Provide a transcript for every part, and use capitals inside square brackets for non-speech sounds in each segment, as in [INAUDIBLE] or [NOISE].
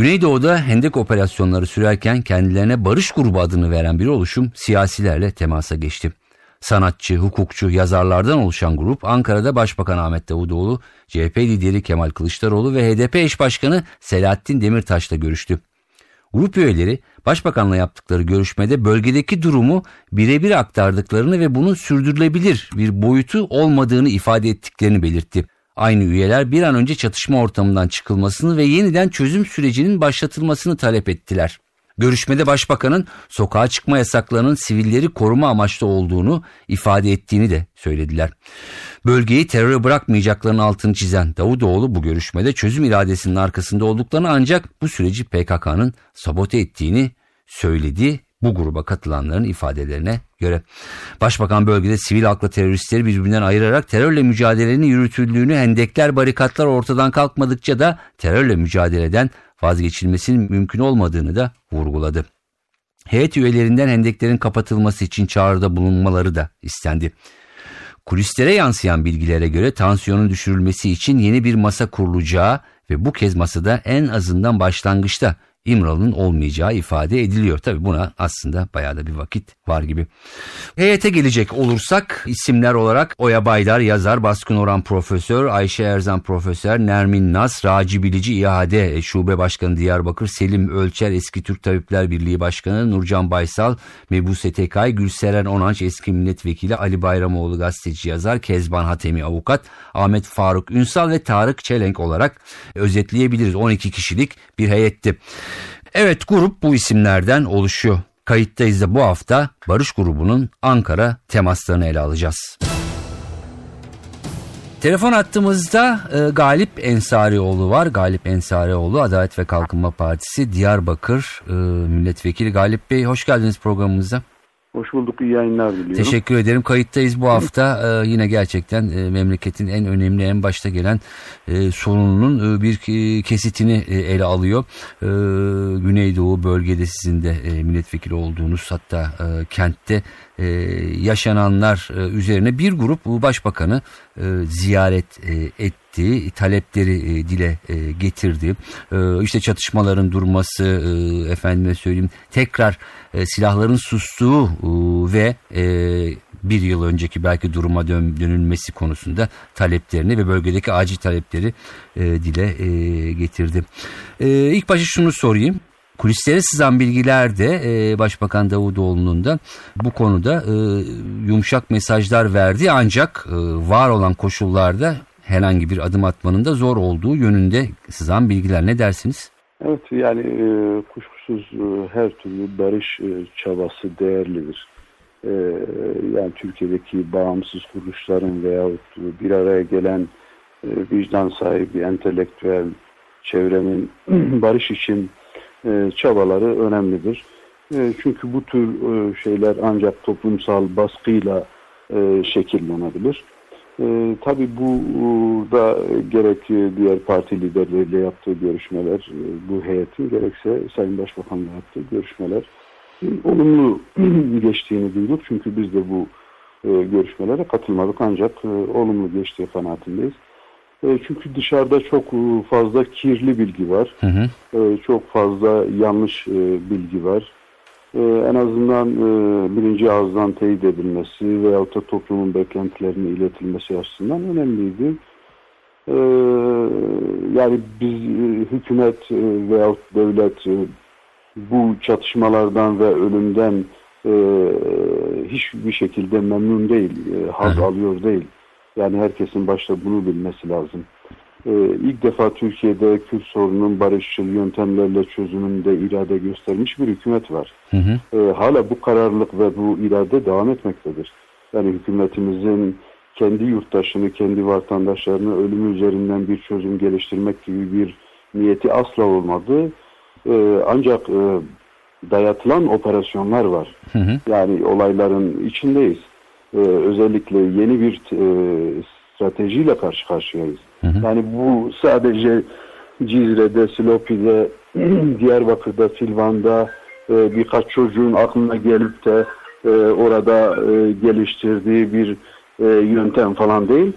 Güneydoğu'da hendek operasyonları sürerken kendilerine barış grubu adını veren bir oluşum siyasilerle temasa geçti. Sanatçı, hukukçu, yazarlardan oluşan grup Ankara'da Başbakan Ahmet Davutoğlu, CHP lideri Kemal Kılıçdaroğlu ve HDP eş başkanı Selahattin Demirtaş'la görüştü. Grup üyeleri başbakanla yaptıkları görüşmede bölgedeki durumu birebir aktardıklarını ve bunun sürdürülebilir bir boyutu olmadığını ifade ettiklerini belirtti. Aynı üyeler bir an önce çatışma ortamından çıkılmasını ve yeniden çözüm sürecinin başlatılmasını talep ettiler. Görüşmede başbakanın sokağa çıkma yasaklarının sivilleri koruma amaçlı olduğunu ifade ettiğini de söylediler. Bölgeyi teröre bırakmayacaklarının altını çizen Davutoğlu bu görüşmede çözüm iradesinin arkasında olduklarını ancak bu süreci PKK'nın sabote ettiğini söyledi bu gruba katılanların ifadelerine göre. Başbakan bölgede sivil halkla teröristleri birbirinden ayırarak terörle mücadelenin yürütüldüğünü hendekler barikatlar ortadan kalkmadıkça da terörle mücadeleden vazgeçilmesinin mümkün olmadığını da vurguladı. Heyet üyelerinden hendeklerin kapatılması için çağrıda bulunmaları da istendi. Kulislere yansıyan bilgilere göre tansiyonun düşürülmesi için yeni bir masa kurulacağı ve bu kez masada en azından başlangıçta İmralı'nın olmayacağı ifade ediliyor. Tabi buna aslında bayağı da bir vakit var gibi. Heyete gelecek olursak isimler olarak Oya Baydar yazar, Baskın Orhan Profesör, Ayşe Erzan Profesör, Nermin Nas, Raci Bilici İade Şube Başkanı Diyarbakır, Selim Ölçer Eski Türk Tabipler Birliği Başkanı, Nurcan Baysal, Mebuse Tekay, Gülseren Onanç Eski Milletvekili, Ali Bayramoğlu gazeteci yazar, Kezban Hatemi avukat, Ahmet Faruk Ünsal ve Tarık Çelenk olarak özetleyebiliriz. 12 kişilik bir heyetti. Evet grup bu isimlerden oluşuyor. Kayıttayız da bu hafta Barış grubunun Ankara temaslarını ele alacağız. Telefon attığımızda e, Galip Ensarioğlu var. Galip Ensarioğlu Adalet ve Kalkınma Partisi Diyarbakır e, Milletvekili. Galip Bey hoş geldiniz programımıza. Hoş bulduk, iyi yayınlar diliyorum. Teşekkür ederim. Kayıttayız bu hafta. [LAUGHS] Ee, yine gerçekten e, memleketin en önemli, en başta gelen e, sorununun e, bir kesitini e, ele alıyor. E, Güneydoğu bölgede sizin de e, milletvekili olduğunuz hatta e, kentte e, yaşananlar e, üzerine bir grup başbakanı e, ziyaret e, etti, talepleri e, dile e, getirdi. E, işte çatışmaların durması, efendime söyleyeyim tekrar silahların sustuğu ve bir yıl önceki belki duruma dön, dönülmesi konusunda taleplerini ve bölgedeki acil talepleri dile getirdi. E, ilk başta şunu sorayım. Kulislere sızan bilgiler de e, Başbakan Davutoğlu'nun da bu konuda e, yumuşak mesajlar verdi ancak e, var olan koşullarda herhangi bir adım atmanın da zor olduğu yönünde sızan bilgiler ne dersiniz? Evet yani e, kuşkusuz e, her türlü barış e, çabası değerlidir. E, yani Türkiye'deki bağımsız kuruluşların veyahut bir araya gelen e, vicdan sahibi entelektüel çevrenin [CLEARS THROAT] barış için e, çabaları önemlidir. E, çünkü bu tür e, şeyler ancak toplumsal baskıyla e, şekillenebilir. E, tabii bu da gerek diğer parti liderleriyle yaptığı görüşmeler, e, bu heyetin gerekse Sayın Başbakan'la yaptığı görüşmeler e, olumlu [CLEARS THROAT] geçtiğini duyduk. Çünkü biz de bu e, görüşmelere katılmadık ancak e, olumlu geçtiği kanaatindeyiz. E, çünkü dışarıda çok e, fazla kirli bilgi var. Hı hı. E, çok fazla yanlış e, bilgi var e, en azından e, birinci ağızdan teyit edilmesi veyahut da toplumun beklentilerine iletilmesi açısından önemliydi. E, yani biz e, hükümet e, veyahut devlet e, bu çatışmalardan ve ölümden e, hiçbir şekilde memnun değil, e, haz alıyor değil. Yani herkesin başta bunu bilmesi lazım. Ee, ilk defa Türkiye'de Kürt sorunun barışçıl yöntemlerle çözümünde irade göstermiş bir hükümet var. Hı hı. Ee, hala bu kararlılık ve bu irade devam etmektedir. Yani hükümetimizin kendi yurttaşını, kendi vatandaşlarını ölümü üzerinden bir çözüm geliştirmek gibi bir niyeti asla olmadı. Ee, ancak e, dayatılan operasyonlar var. Hı hı. Yani olayların içindeyiz. Özellikle yeni bir e, stratejiyle karşı karşıyayız. Hı hı. Yani bu sadece Cizre'de, Silopi'de, [CLEARS THROAT] Diyarbakır'da, Silvan'da e, birkaç çocuğun aklına gelip de e, orada e, geliştirdiği bir e, yöntem falan değil.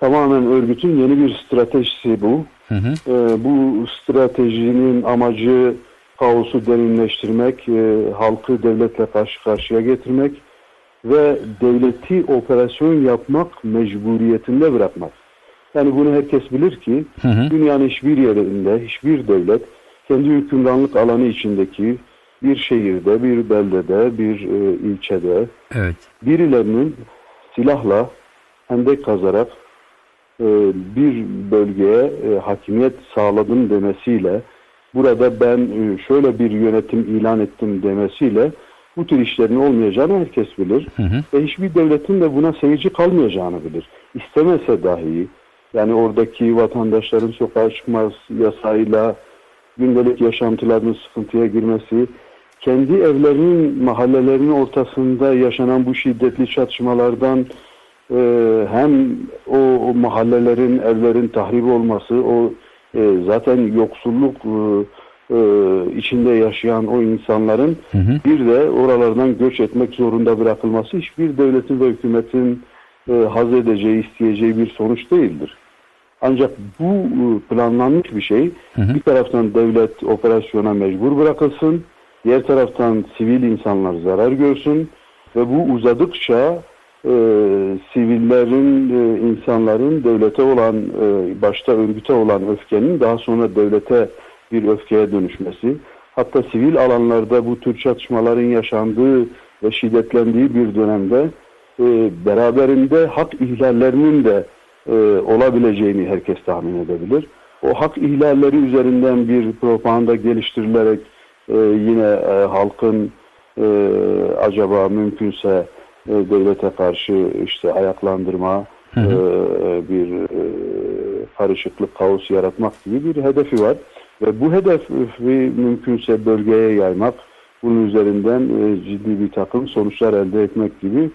Tamamen örgütün yeni bir stratejisi bu. Hı hı. E, bu stratejinin amacı kaosu derinleştirmek, e, halkı devletle karşı karşıya getirmek ve devleti operasyon yapmak mecburiyetinde bırakmak. Yani bunu herkes bilir ki Hı hı. dünyanın hiçbir yerinde, hiçbir devlet kendi hükümranlık alanı içindeki bir şehirde, bir beldede, bir e, ilçede Evet. birilerinin silahla hendek kazarak e, bir bölgeye e, hakimiyet sağladım demesiyle burada ben e, şöyle bir yönetim ilan ettim demesiyle bu tür işlerin olmayacağını herkes bilir. Hı hı. Ve hiçbir devletin de buna seyirci kalmayacağını bilir. İstemese dahi yani oradaki vatandaşların sokağa çıkmaz yasayla gündelik yaşantılarının sıkıntıya girmesi, kendi evlerinin, mahallelerinin ortasında yaşanan bu şiddetli çatışmalardan e, hem o, o mahallelerin, evlerin tahrip olması, o e, zaten yoksulluk e, e, içinde yaşayan o insanların Hı hı. bir de oralardan göç etmek zorunda bırakılması hiçbir devletin ve hükümetin e, haz edeceği, isteyeceği bir sonuç değildir. Ancak bu e, planlanmış bir şey. Hı hı. Bir taraftan devlet operasyona mecbur bırakılsın, diğer taraftan sivil insanlar zarar görsün ve bu uzadıkça e, sivillerin, e, insanların devlete olan, e, başta örgüte olan öfkenin daha sonra devlete bir öfkeye dönüşmesi, hatta sivil alanlarda bu tür çatışmaların yaşandığı ve şiddetlendiği bir dönemde e, beraberinde hak ihlallerinin de e, olabileceğini herkes tahmin edebilir. O hak ihlalleri üzerinden bir propaganda geliştirilerek e, yine e, halkın e, acaba mümkünse e, devlete karşı işte ayaklandırma, Hı hı. e, bir e, karışıklık, kaos yaratmak gibi bir hedefi var. Ve bu hedefi mümkünse bölgeye yaymak, bunun üzerinden e, ciddi bir takım sonuçlar elde etmek gibi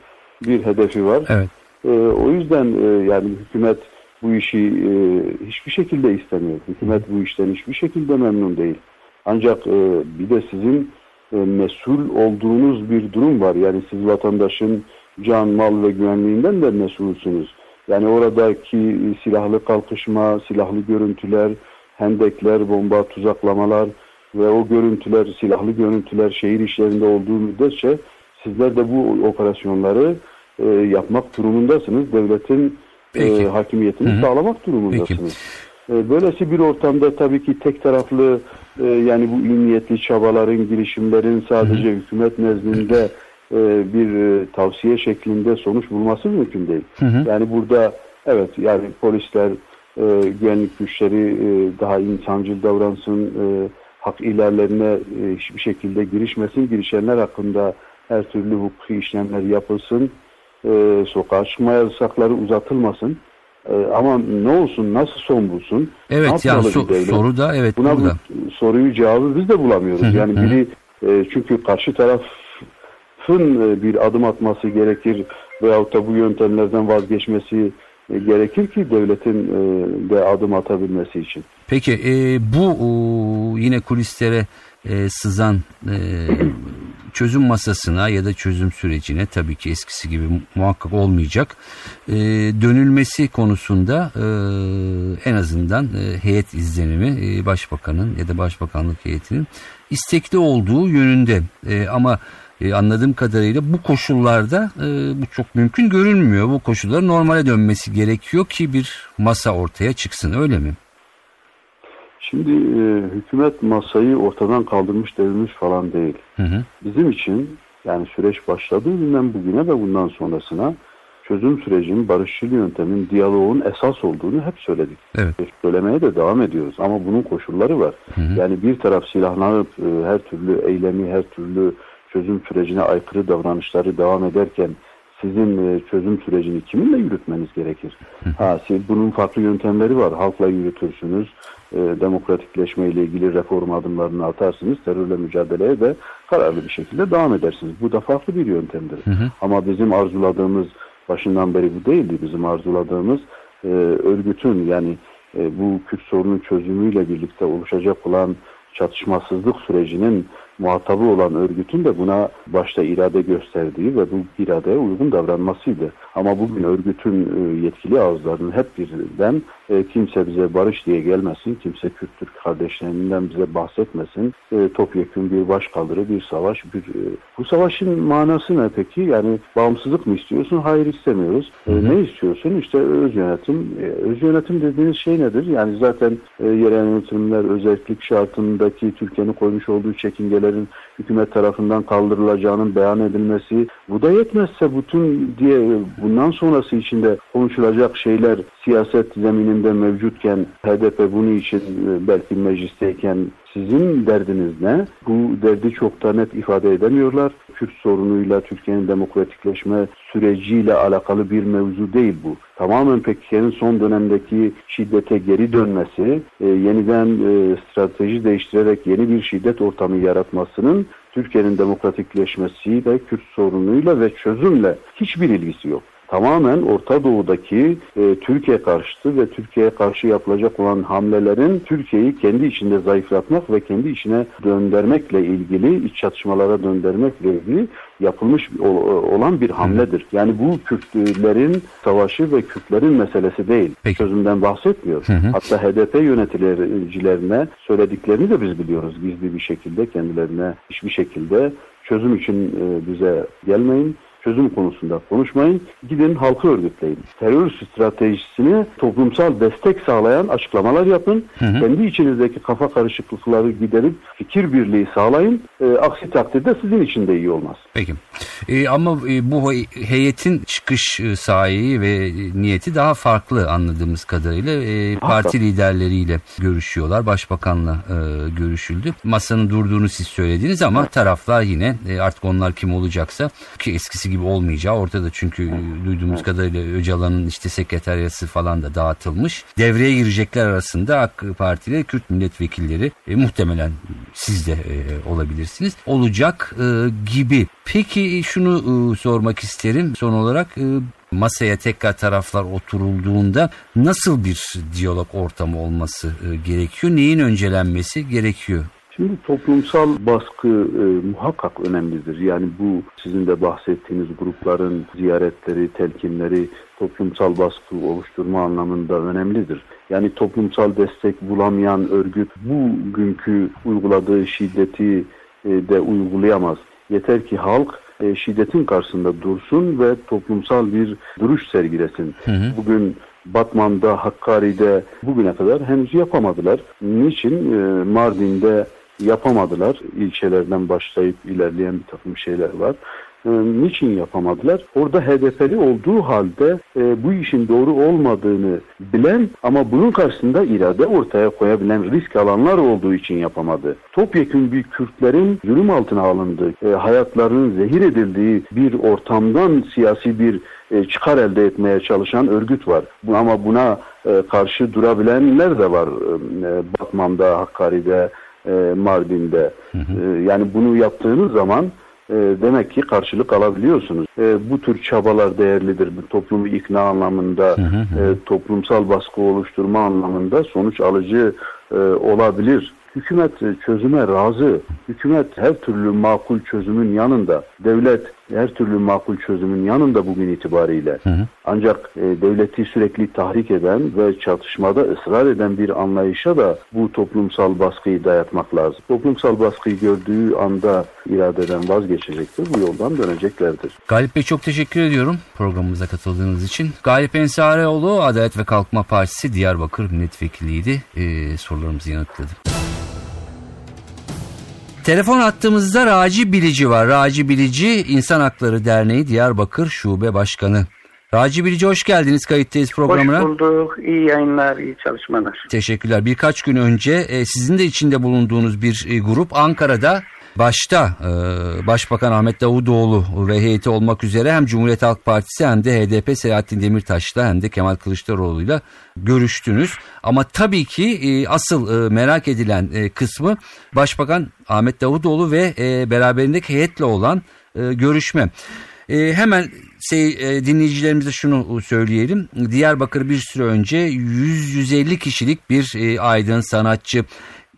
bir hedefi var. Evet. E, o yüzden e, yani hükümet bu işi e, hiçbir şekilde istemiyor. Hükümet bu işten hiçbir şekilde memnun değil. Ancak e, bir de sizin e, mesul olduğunuz bir durum var. Yani siz vatandaşın can, mal ve güvenliğinden de mesulsünüz. Yani oradaki silahlı kalkışma, silahlı görüntüler, hendekler, bomba, tuzaklamalar ve o görüntüler, silahlı görüntüler şehir işlerinde olduğu müddetçe sizler de bu operasyonları e, yapmak durumundasınız. Devletin Peki. e, hakimiyetini Hı hı. sağlamak durumundasınız. E, böylesi bir ortamda tabii ki tek taraflı e, yani bu iyi niyetli çabaların, girişimlerin sadece hükümet nezdinde e, bir e, tavsiye şeklinde sonuç bulması mümkün değil. Hı hı. Yani burada evet yani polisler, e, güvenlik güçleri e, daha insancıl davransın, e, hak ilerlerine e, hiçbir şekilde girişmesin, girişenler hakkında her türlü hukuki işlemler yapılsın, e, sokağa çıkma yasakları uzatılmasın. E, ama ne olsun, nasıl son bulsun? Evet yani so- devlet? soru da evet Buna burada. bu soruyu cevabı biz de bulamıyoruz. Hı hı, yani biri e, çünkü karşı tarafın e, bir adım atması gerekir veyahut da bu yöntemlerden vazgeçmesi gerekir ki devletin e, de adım atabilmesi için. Peki e, bu o, yine kulislere e, sızan e, çözüm masasına ya da çözüm sürecine tabii ki eskisi gibi muhakkak olmayacak e, dönülmesi konusunda e, en azından e, heyet izlenimi e, başbakanın ya da başbakanlık heyetinin istekli olduğu yönünde E, ama e, anladığım kadarıyla bu koşullarda e, bu çok mümkün görünmüyor. Bu koşulların normale dönmesi gerekiyor ki bir masa ortaya çıksın öyle mi? Şimdi e, hükümet masayı ortadan kaldırmış devirmiş falan değil. Hı hı. Bizim için yani süreç başladığı günden bugüne ve bundan sonrasına çözüm sürecinin barışçıl yöntemin, diyaloğun esas olduğunu hep söyledik. Evet. Söylemeye de devam ediyoruz ama bunun koşulları var. Hı hı. Yani bir taraf silahlanıp e, her türlü eylemi, her türlü çözüm sürecine aykırı davranışları devam ederken sizin e, çözüm sürecini kiminle yürütmeniz gerekir? Ha, siz, bunun farklı yöntemleri var. Halkla yürütürsünüz. E, demokratikleşme ile ilgili reform adımlarını atarsınız. Terörle mücadeleye de kararlı bir şekilde devam edersiniz. Bu da farklı bir yöntemdir. Hı hı. Ama bizim arzuladığımız başından beri bu değildi. Bizim arzuladığımız e, örgütün yani e, bu Kürt sorunun çözümüyle birlikte oluşacak olan çatışmasızlık sürecinin muhatabı olan örgütün de buna başta irade gösterdiği ve bu iradeye uygun davranmasıydı. Ama bugün örgütün e, yetkili ağızlarının hep birden e, kimse bize barış diye gelmesin, kimse Kürt Türk kardeşlerinden bize bahsetmesin. E, topyekun bir başkaldırı, bir savaş. Bir, bu savaşın manası ne peki? Yani bağımsızlık mı istiyorsun? Hayır istemiyoruz. Ne istiyorsun? İşte öz yönetim. Öz yönetim dediğiniz şey nedir? Yani zaten yerel yönetimler özellik şartındaki Türkiye'nin koymuş olduğu çekingeler hükümet tarafından kaldırılacağının beyan edilmesi bu da yetmezse bütün diye bundan sonrası içinde konuşulacak şeyler siyaset zemininde mevcutken HDP bunu için e, belki meclisteyken sizin derdiniz ne? Bu derdi çok da net ifade edemiyorlar. Kürt sorunuyla Türkiye'nin demokratikleşme süreciyle alakalı bir mevzu değil bu. Tamamen PKK'nın son dönemdeki şiddete geri dönmesi, e, yeniden e, strateji değiştirerek yeni bir şiddet ortamı yaratmasının Türkiye'nin demokratikleşmesiyle, Kürt sorunuyla ve çözümle hiçbir ilgisi yok tamamen Orta Doğu'daki e, Türkiye karşıtı ve Türkiye'ye karşı yapılacak olan hamlelerin Türkiye'yi kendi içinde zayıflatmak ve kendi içine döndürmekle ilgili, iç çatışmalara döndürmekle ilgili yapılmış olan bir hamledir. Yani bu Kürtlerin savaşı ve Kürtlerin meselesi değil. Peki. Çözümden bahsetmiyor. Hı hı. Hatta HDP yöneticilerine söylediklerini de biz biliyoruz. Gizli bir şekilde kendilerine hiçbir şekilde çözüm için e, bize gelmeyin çözüm konusunda konuşmayın. Gidin halkı örgütleyin. Terör stratejisini toplumsal destek sağlayan açıklamalar yapın. Hı hı. Kendi içinizdeki kafa karışıklıkları giderip fikir birliği sağlayın. E, aksi takdirde sizin için de iyi olmaz. Peki. E, ama e, bu heyetin çıkış e, sahihi ve niyeti daha farklı anladığımız kadarıyla. E, parti liderleriyle görüşüyorlar. Başbakanla e, görüşüldü. Masanın durduğunu siz söylediniz ama taraflar yine e, artık onlar kim olacaksa ki eskisi gibi olmayacağı ortada. Çünkü duyduğumuz kadarıyla Öcalan'ın işte sekreteryası falan da dağıtılmış. Devreye girecekler arasında AK Parti ile Kürt milletvekilleri e, muhtemelen siz de e, olabilirsiniz. Olacak e, gibi. Peki şunu e, sormak isterim son olarak. E, masaya tekrar taraflar oturulduğunda nasıl bir diyalog ortamı olması e, gerekiyor? Neyin öncelenmesi gerekiyor Şimdi toplumsal baskı e, muhakkak önemlidir. Yani bu sizin de bahsettiğiniz grupların ziyaretleri, telkinleri toplumsal baskı oluşturma anlamında önemlidir. Yani toplumsal destek bulamayan örgüt bugünkü uyguladığı şiddeti e, de uygulayamaz. Yeter ki halk e, şiddetin karşısında dursun ve toplumsal bir duruş sergilesin. Hı hı. Bugün Batman'da, Hakkari'de bugüne kadar henüz yapamadılar. Niçin? E, Mardin'de yapamadılar. İlçelerden başlayıp ilerleyen bir takım şeyler var. E, niçin yapamadılar? Orada HDP'li olduğu halde e, bu işin doğru olmadığını bilen ama bunun karşısında irade ortaya koyabilen risk alanlar olduğu için yapamadı. Topyekun bir Kürtlerin zulüm altına alındığı, e, hayatlarının zehir edildiği bir ortamdan siyasi bir e, çıkar elde etmeye çalışan örgüt var. Ama buna e, karşı durabilenler de var. E, Batman'da, Hakkari'de, e, Mardin'de. Hı hı. E, yani bunu yaptığınız zaman e, demek ki karşılık alabiliyorsunuz. E, bu tür çabalar değerlidir. Bu toplumu ikna anlamında, hı hı. E, toplumsal baskı oluşturma anlamında sonuç alıcı e, olabilir. Hükümet çözüme razı. Hükümet her türlü makul çözümün yanında. Devlet her türlü makul çözümün yanında bugün itibariyle. Hı hı. Ancak e, devleti sürekli tahrik eden ve çatışmada ısrar eden bir anlayışa da bu toplumsal baskıyı dayatmak lazım. Toplumsal baskıyı gördüğü anda iradeden vazgeçecektir. Bu yoldan döneceklerdir. Galip Bey çok teşekkür ediyorum programımıza katıldığınız için. Galip Ensareoğlu Adalet ve Kalkınma Partisi Diyarbakır milletvekiliydi. Ee, sorularımızı yanıtladı. Telefon attığımızda Raci Bilici var. Raci Bilici İnsan Hakları Derneği Diyarbakır Şube Başkanı. Raci Bilici hoş geldiniz kayıttayız programına. Hoş bulduk. İyi yayınlar, iyi çalışmalar. Teşekkürler. Birkaç gün önce e, sizin de içinde bulunduğunuz bir e, grup Ankara'da başta e, Başbakan Ahmet Davutoğlu ve heyeti olmak üzere hem Cumhuriyet Halk Partisi hem de HDP Selahattin Demirtaş'la hem de Kemal Kılıçdaroğlu'yla görüştünüz. Ama tabii ki e, asıl e, merak edilen e, kısmı Başbakan Ahmet Davutoğlu ve e, beraberindeki heyetle olan e, görüşme. E, hemen şey, e, dinleyicilerimize şunu söyleyelim. Diyarbakır bir süre önce 100-150 kişilik bir e, aydın sanatçı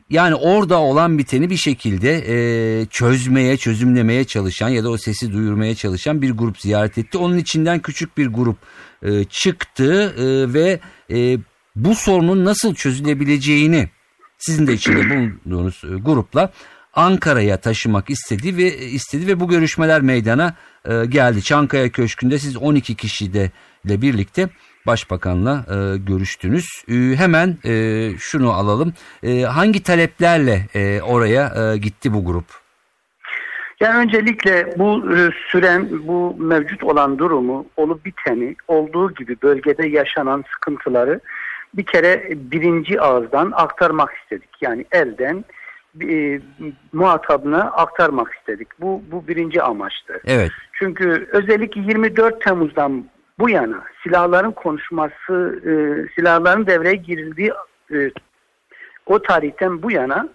yani orada olan biteni bir şekilde e, çözmeye, çözümlemeye çalışan ya da o sesi duyurmaya çalışan bir grup ziyaret etti. Onun içinden küçük bir grup e, çıktı e, ve e, bu sorunun nasıl çözülebileceğini sizin de içinde bulunduğunuz e, grupla Ankara'ya taşımak istedi ve istedi ve bu görüşmeler meydana e, geldi. Çankaya Köşkü'nde siz 12 kişi de ile birlikte Başbakan'la e, görüştünüz. E, hemen e, şunu alalım. E, hangi taleplerle e, oraya e, gitti bu grup? Yani öncelikle bu e, süren, bu mevcut olan durumu, olup biteni, olduğu gibi bölgede yaşanan sıkıntıları bir kere birinci ağızdan aktarmak istedik. Yani elden e, muhatabına aktarmak istedik. Bu, bu birinci amaçtı. Evet. Çünkü özellikle 24 Temmuz'dan bu yana silahların konuşması, e, silahların devreye girildiği e, o tarihten bu yana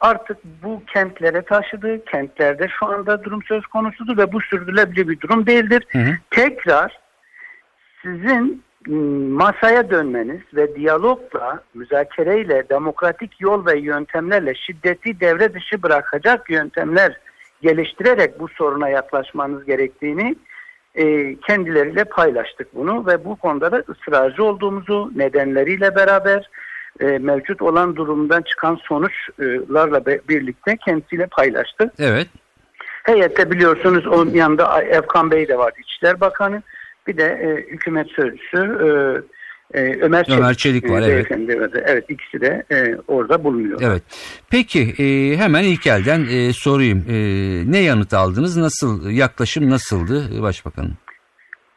artık bu kentlere taşıdı. Kentlerde şu anda durum söz konusudur ve bu sürdürülebilir bir durum değildir. Hı hı. Tekrar sizin masaya dönmeniz ve diyalogla, müzakereyle, demokratik yol ve yöntemlerle şiddeti devre dışı bırakacak yöntemler geliştirerek bu soruna yaklaşmanız gerektiğini e, kendileriyle paylaştık bunu ve bu konuda da ısrarcı olduğumuzu nedenleriyle beraber e, mevcut olan durumdan çıkan sonuçlarla birlikte kendisiyle paylaştık. Evet. Heyette biliyorsunuz onun yanında Efkan Bey de vardı İçişler Bakanı. Bir de e, hükümet sözcüsü e, e, Ömer Çelik, Ömer Çelik var, e, evet. Evet ikisi de e, orada bulunuyor. Evet. Peki e, hemen ilk elden e, sorayım. E, ne yanıt aldınız? Nasıl yaklaşım nasıldı Başbakanın?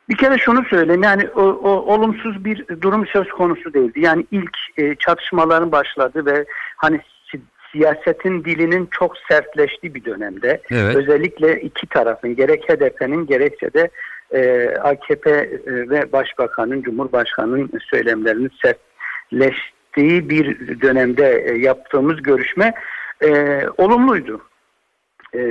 Bir kere şunu söyleyeyim yani o, o olumsuz bir durum söz konusu değildi. Yani ilk e, çatışmaların başladı ve hani si- siyasetin dilinin çok sertleştiği bir dönemde Evet. özellikle iki tarafın gerek HDP'nin gerekse de e, AKP e, ve Başbakanın, Cumhurbaşkanı'nın söylemlerinin sertleştiği bir dönemde e, yaptığımız görüşme e, olumluydu. E,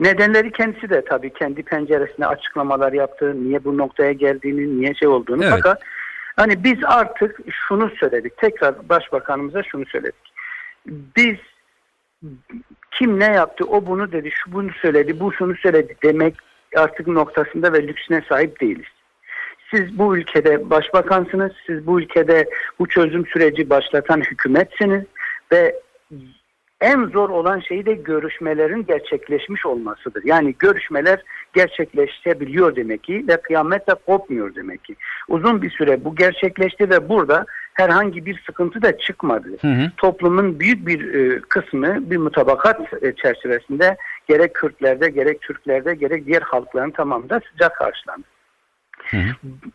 nedenleri kendisi de tabii kendi penceresine açıklamalar yaptı. Niye bu noktaya geldiğini, niye şey olduğunu. Evet. Fakat hani biz artık şunu söyledik. Tekrar başbakanımıza şunu söyledik. Biz kim ne yaptı, o bunu dedi, şu bunu söyledi, bu şunu söyledi demek artık noktasında ve lüksüne sahip değiliz. Siz bu ülkede başbakansınız, siz bu ülkede bu çözüm süreci başlatan hükümetsiniz ve en zor olan şey de görüşmelerin gerçekleşmiş olmasıdır. Yani görüşmeler gerçekleşebiliyor demek ki ve kıyametle kopmuyor demek ki. Uzun bir süre bu gerçekleşti ve burada herhangi bir sıkıntı da çıkmadı. Hı hı. Toplumun büyük bir e, kısmı bir mutabakat e, çerçevesinde gerek Kürtlerde gerek Türklerde gerek diğer halkların tamamında sıcak karşılandı. Hı hı.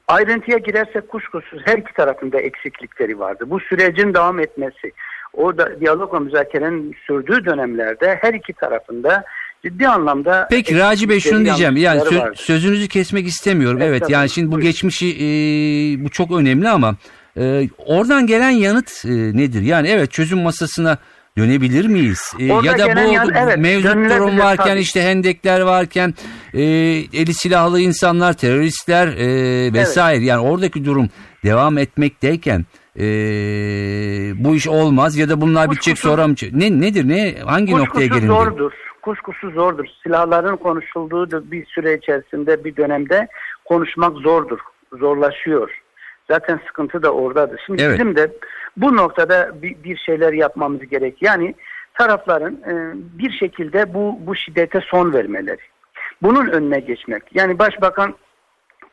Ayrıntıya girersek kuşkusuz her iki tarafında eksiklikleri vardı. Bu sürecin devam etmesi, orada diyalog ve müzakerenin sürdüğü dönemlerde her iki tarafında ciddi anlamda Peki Raci Bey şunu diyeceğim. Yani sö- vardı. sözünüzü kesmek istemiyorum. Evet, Evet, yani tabii. şimdi bu Buyurun. geçmişi e, bu çok önemli ama e, oradan gelen yanıt e, nedir? Yani evet çözüm masasına dönebilir miyiz? E, Orada ya da bu yan- evet, mevcut durum varken tabii. işte hendekler varken e, eli silahlı insanlar, teröristler e, vesaire yani oradaki durum devam etmekteyken e, bu iş olmaz ya da bunlar bitecek Kuşkusuz- sonra mı? Ne nedir? Ne hangi noktaya gelindi? zordur. Kuşkusuz zordur. Silahların konuşulduğu bir süre içerisinde bir dönemde konuşmak zordur. Zorlaşıyor. Zaten sıkıntı da oradadır. Şimdi Evet. bizim de bu noktada bir, bir şeyler yapmamız gerek. Yani tarafların e, bir şekilde bu bu şiddete son vermeleri. Bunun önüne geçmek. Yani başbakan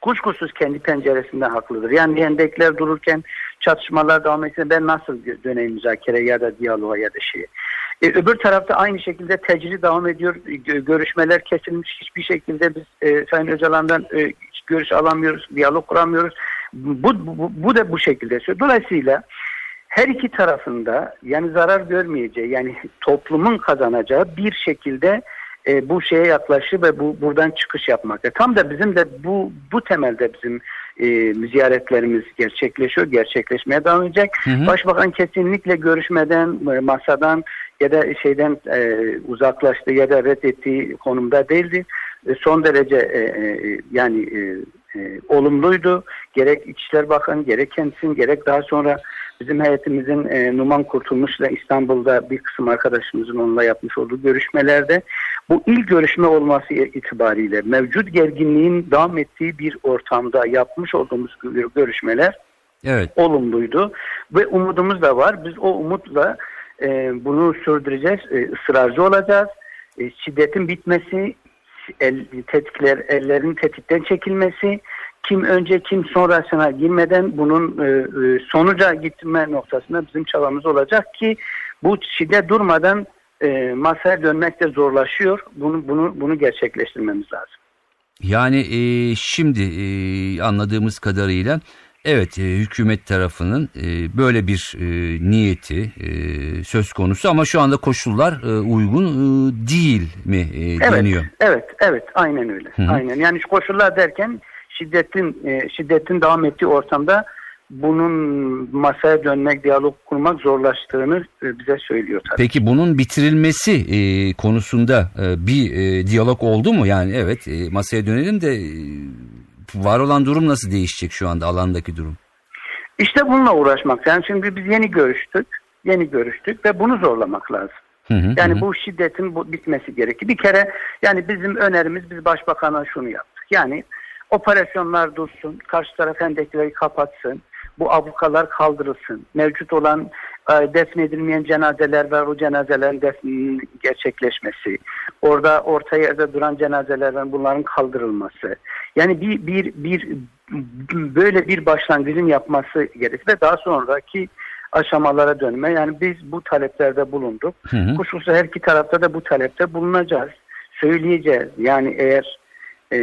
kuşkusuz kendi penceresinden haklıdır. Yani hendekler dururken çatışmalar devam etse ben nasıl döneyim müzakere ya da diyaloğa ya da şeye. E, öbür tarafta aynı şekilde tecri devam ediyor. Gö- görüşmeler kesilmiş. Hiçbir şekilde biz e, Sayın Öcalan'dan e, görüş alamıyoruz. Diyalog kuramıyoruz. Bu, bu, bu da bu şekilde. Dolayısıyla her iki tarafında yani zarar görmeyeceği yani toplumun kazanacağı bir şekilde e, bu şeye yaklaşır ve bu buradan çıkış yapmak. E, tam da bizim de bu bu temelde bizim e, ziyaretlerimiz gerçekleşiyor, gerçekleşmeye devam edecek. Hı hı. Başbakan kesinlikle görüşmeden, e, masadan ya da şeyden e, uzaklaştı ya da reddettiği konumda değildi. E, son derece e, e, yani e, e, olumluydu. Gerek İçişler Bakanı, gerek kendisinin, gerek daha sonra bizim heyetimizin e, Numan Kurtulmuş'la İstanbul'da bir kısım arkadaşımızın onunla yapmış olduğu görüşmelerde bu ilk görüşme olması itibariyle mevcut gerginliğin devam ettiği bir ortamda yapmış olduğumuz görüşmeler evet. olumluydu ve umudumuz da var. Biz o umutla e, bunu sürdüreceğiz, e, ısrarcı olacağız. E, şiddetin bitmesi, el, tetikler, ellerin tetikten çekilmesi, kim önce kim sonrasına girmeden bunun e, e, sonuca gitme noktasında bizim çabamız olacak ki bu şiddet durmadan e, masaya dönmek de zorlaşıyor. Bunu bunu bunu gerçekleştirmemiz lazım. Yani e, şimdi e, anladığımız kadarıyla evet e, hükümet tarafının e, böyle bir e, niyeti e, söz konusu ama şu anda koşullar e, uygun e, değil mi e, evet, deniyor? Evet, evet, aynen öyle. Hı-hı. Aynen. Yani koşullar derken şiddetin e, şiddetin devam ettiği ortamda bunun masaya dönmek, diyalog kurmak zorlaştığını e, bize söylüyor tabii. Peki bunun bitirilmesi e, konusunda e, bir e, diyalog oldu mu? Yani evet e, masaya dönelim de e, var olan durum nasıl değişecek şu anda alandaki durum? İşte bununla uğraşmak. Yani şimdi biz yeni görüştük, yeni görüştük ve bunu zorlamak lazım. Hı hı, yani hı. bu şiddetin bu bitmesi gerekir. Bir kere yani bizim önerimiz biz başbakana şunu yaptık. Yani operasyonlar dursun, karşı taraf endekleri kapatsın bu abukalar kaldırılsın. Mevcut olan defnedilmeyen cenazeler var, o cenazelerin defninin gerçekleşmesi. Orada orta yerde duran cenazelerden bunların kaldırılması. Yani bir, bir, bir böyle bir başlangıcın yapması gerekir ve daha sonraki aşamalara dönme. Yani biz bu taleplerde bulunduk. Hı hı. Kuşkusuz her iki tarafta da bu talepte bulunacağız. Söyleyeceğiz. Yani eğer e,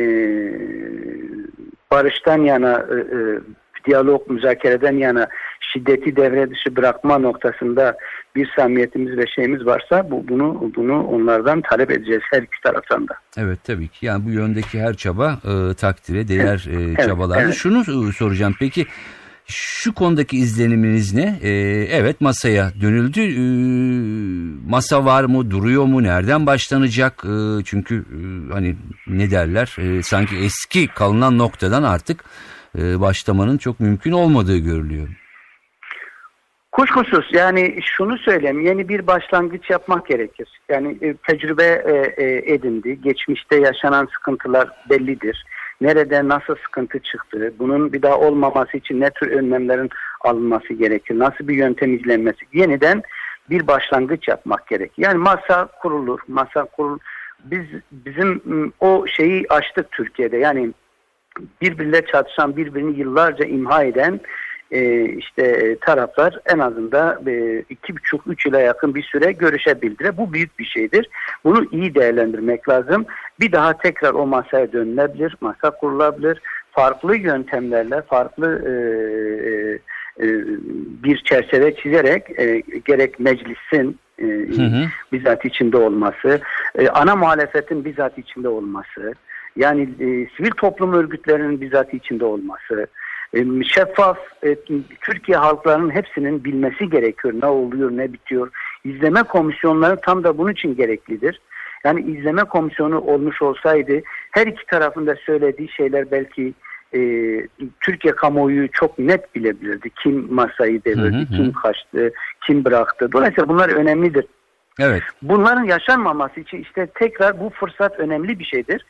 barıştan yana e, e, diyalog, müzakereden yana şiddeti devre dışı bırakma noktasında bir samimiyetimiz ve şeyimiz varsa bu, bunu bunu onlardan talep edeceğiz her iki taraftan da. Evet tabii ki yani bu yöndeki her çaba e, takdire değer e. Evet, evet. Şunu e, soracağım peki şu konudaki izleniminiz ne? Ee, evet masaya dönüldü. Ee, masa var mı? Duruyor mu? Nereden başlanacak? Ee, çünkü e, hani ne derler? Ee, sanki eski kalınan noktadan artık e, başlamanın çok mümkün olmadığı görülüyor. Kuşkusuz yani şunu söyleyeyim yeni bir başlangıç yapmak gerekir. Yani e, tecrübe e, e, edindi. Geçmişte yaşanan sıkıntılar bellidir. Nerede nasıl sıkıntı çıktı, bunun bir daha olmaması için ne tür önlemlerin alınması gerekir, nasıl bir yöntem izlenmesi, yeniden bir başlangıç yapmak gerekir. Yani masa kurulur, masa kurul. Biz bizim o şeyi açtık Türkiye'de. Yani birbirle çatışan, birbirini yıllarca imha eden e, işte taraflar en azından e, iki buçuk üç yıla yakın bir süre görüşebildiler. Bu büyük bir şeydir. Bunu iyi değerlendirmek lazım. Bir daha tekrar o masaya dönülebilir, masa kurulabilir. Farklı yöntemlerle, farklı e, e, e bir çerçeve çizerek e, gerek meclisin e, hı hı. bizzat içinde olması, e, ana muhalefetin bizzat içinde olması, yani e, sivil toplum örgütlerinin bizzat içinde olması, e, şeffaf e, Türkiye halklarının hepsinin bilmesi gerekiyor. Ne oluyor, ne bitiyor. İzleme komisyonları tam da bunun için gereklidir. Yani izleme komisyonu olmuş olsaydı her iki tarafında söylediği şeyler belki e, Türkiye kamuoyu çok net bilebilirdi. Kim masayı devirdi, kim kaçtı, kim bıraktı. Dolayısıyla bunlar önemlidir. Evet. Bunların yaşanmaması için işte tekrar bu fırsat önemli bir şeydir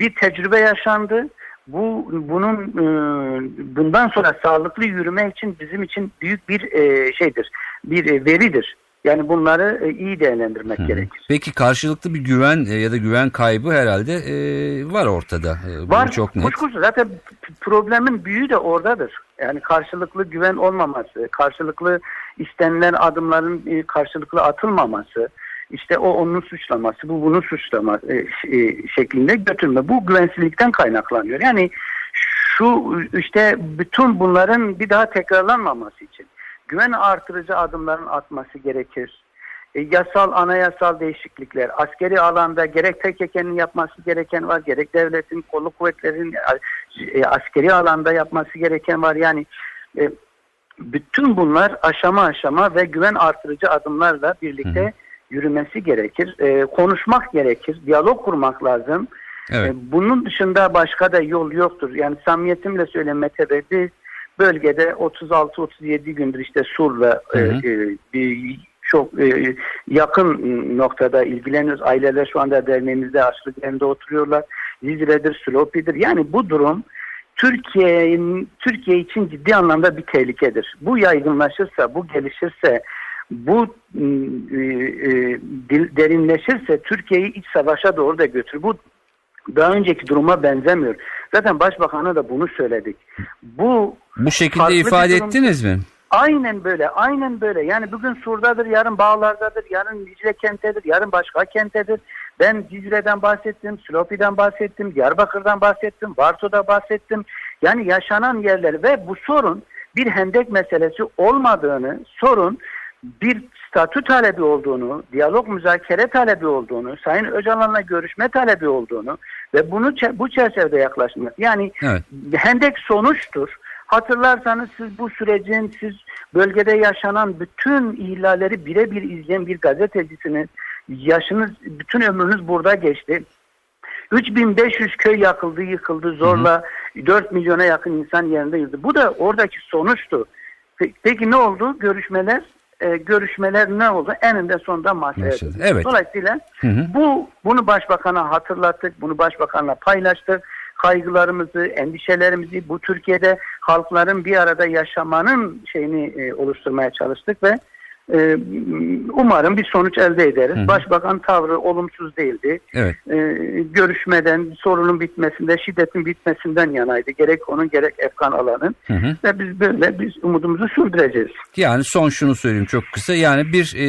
bir tecrübe yaşandı. Bu bunun e, bundan sonra sağlıklı yürüme için bizim için büyük bir e, şeydir, bir e, veridir. Yani bunları iyi değerlendirmek Hı. gerekir. Peki karşılıklı bir güven ya da güven kaybı herhalde e, var ortada. var. Çok net. Kuşkusuz. Zaten problemin büyüğü de oradadır. Yani karşılıklı güven olmaması, karşılıklı istenilen adımların karşılıklı atılmaması, işte o onun suçlaması, bu bunun suçlama e, e, şeklinde götürme. Bu güvensizlikten kaynaklanıyor. Yani şu işte bütün bunların bir daha tekrarlanmaması için güven artırıcı adımların atması gerekir. E, yasal, anayasal değişiklikler, askeri alanda gerek PKK'nın yapması gereken var, gerek devletin, kolu kuvvetlerin e, askeri alanda yapması gereken var. Yani e, bütün bunlar aşama aşama ve güven artırıcı adımlarla birlikte hı hı. Yürümesi gerekir. E, konuşmak gerekir, diyalog kurmak lazım. Evet. E, bunun dışında başka da yol yoktur. Yani samimiyetimle Bey, biz bölgede 36-37 gündür işte Sur'la hı hı. E, e, bir çok e, yakın noktada ilgileniyoruz. Aileler şu anda derneğimizde açlık evinde oturuyorlar. Zizre'dir, Slopi'dir. Yani bu durum Türkiye'nin Türkiye için ciddi anlamda bir tehlikedir. Bu yaygınlaşırsa, bu gelişirse, bu e, derinleşirse Türkiye'yi iç savaşa doğru da götürür. Bu daha önceki duruma benzemiyor. Zaten başbakana da bunu söyledik. Bu bu şekilde ifade durum... ettiniz mi? Aynen böyle, aynen böyle. Yani bugün Sur'dadır, yarın Bağlar'dadır, yarın Dicle kentedir, yarın başka kentedir. Ben Dicle'den bahsettim, Slopi'den bahsettim, Diyarbakır'dan bahsettim, Varso'da bahsettim. Yani yaşanan yerler ve bu sorun bir hendek meselesi olmadığını, sorun bir statü talebi olduğunu, diyalog müzakere talebi olduğunu, Sayın Öcalan'la görüşme talebi olduğunu ve bunu bu çerçevede yaklaşmak. Yani evet. hendek sonuçtur. Hatırlarsanız siz bu sürecin siz bölgede yaşanan bütün ihlalleri birebir izleyen bir gazetecisiniz. Yaşınız, bütün ömrünüz burada geçti. 3500 köy yakıldı, yıkıldı zorla. Hı hı. 4 milyona yakın insan yerinde yıldı. Bu da oradaki sonuçtu. Peki ne oldu? Görüşmeler e, görüşmeler ne oldu? Eninde sonunda masaya. Evet. Dolayısıyla hı hı. bu bunu başbakana hatırlattık. Bunu başbakanla paylaştık kaygılarımızı, endişelerimizi bu Türkiye'de halkların bir arada yaşamanın şeyini e, oluşturmaya çalıştık ve e, umarım bir sonuç elde ederiz. Hı hı. Başbakan tavrı olumsuz değildi. Evet. E, görüşmeden, sorunun bitmesinde, şiddetin bitmesinden yanaydı. Gerek onun gerek Efkan Alan'ın. Hı hı. Ve biz böyle biz umudumuzu sürdüreceğiz. Yani son şunu söyleyeyim çok kısa. Yani bir e,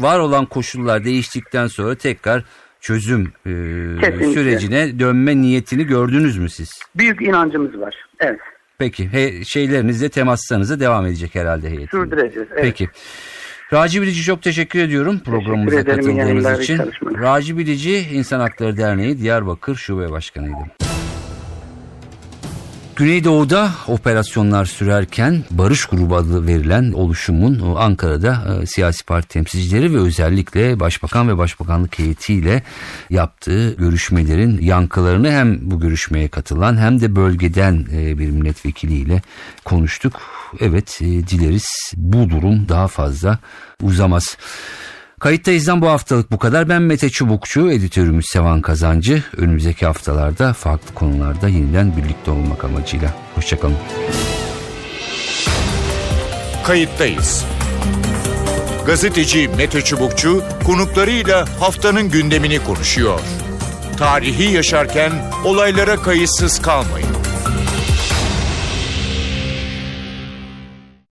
var olan koşullar değiştikten sonra tekrar çözüm e, sürecine dönme niyetini gördünüz mü siz? Büyük inancımız var. Evet. Peki he, şeylerinizle temaslarınıza devam edecek herhalde heyet. Sürdüreceğiz. Evet. Peki. Raci Bilici çok teşekkür ediyorum programımıza teşekkür katıldığınız için. Raci Bilici İnsan Hakları Derneği Diyarbakır Şube Başkanıydı. Güneydoğu'da operasyonlar sürerken Barış Grubu adı verilen oluşumun Ankara'da e, siyasi parti temsilcileri ve özellikle Başbakan ve Başbakanlık heyetiyle yaptığı görüşmelerin yankılarını hem bu görüşmeye katılan hem de bölgeden e, bir milletvekiliyle konuştuk. Evet e, dileriz bu durum daha fazla uzamaz. Kayıttayız'dan bu haftalık bu kadar. Ben Mete Çubukçu, editörümüz Sevan Kazancı. Önümüzdeki haftalarda farklı konularda yeniden birlikte olmak amacıyla. Hoşçakalın. Kayıttayız. Gazeteci Mete Çubukçu konuklarıyla haftanın gündemini konuşuyor. Tarihi yaşarken olaylara kayıtsız kalmayın.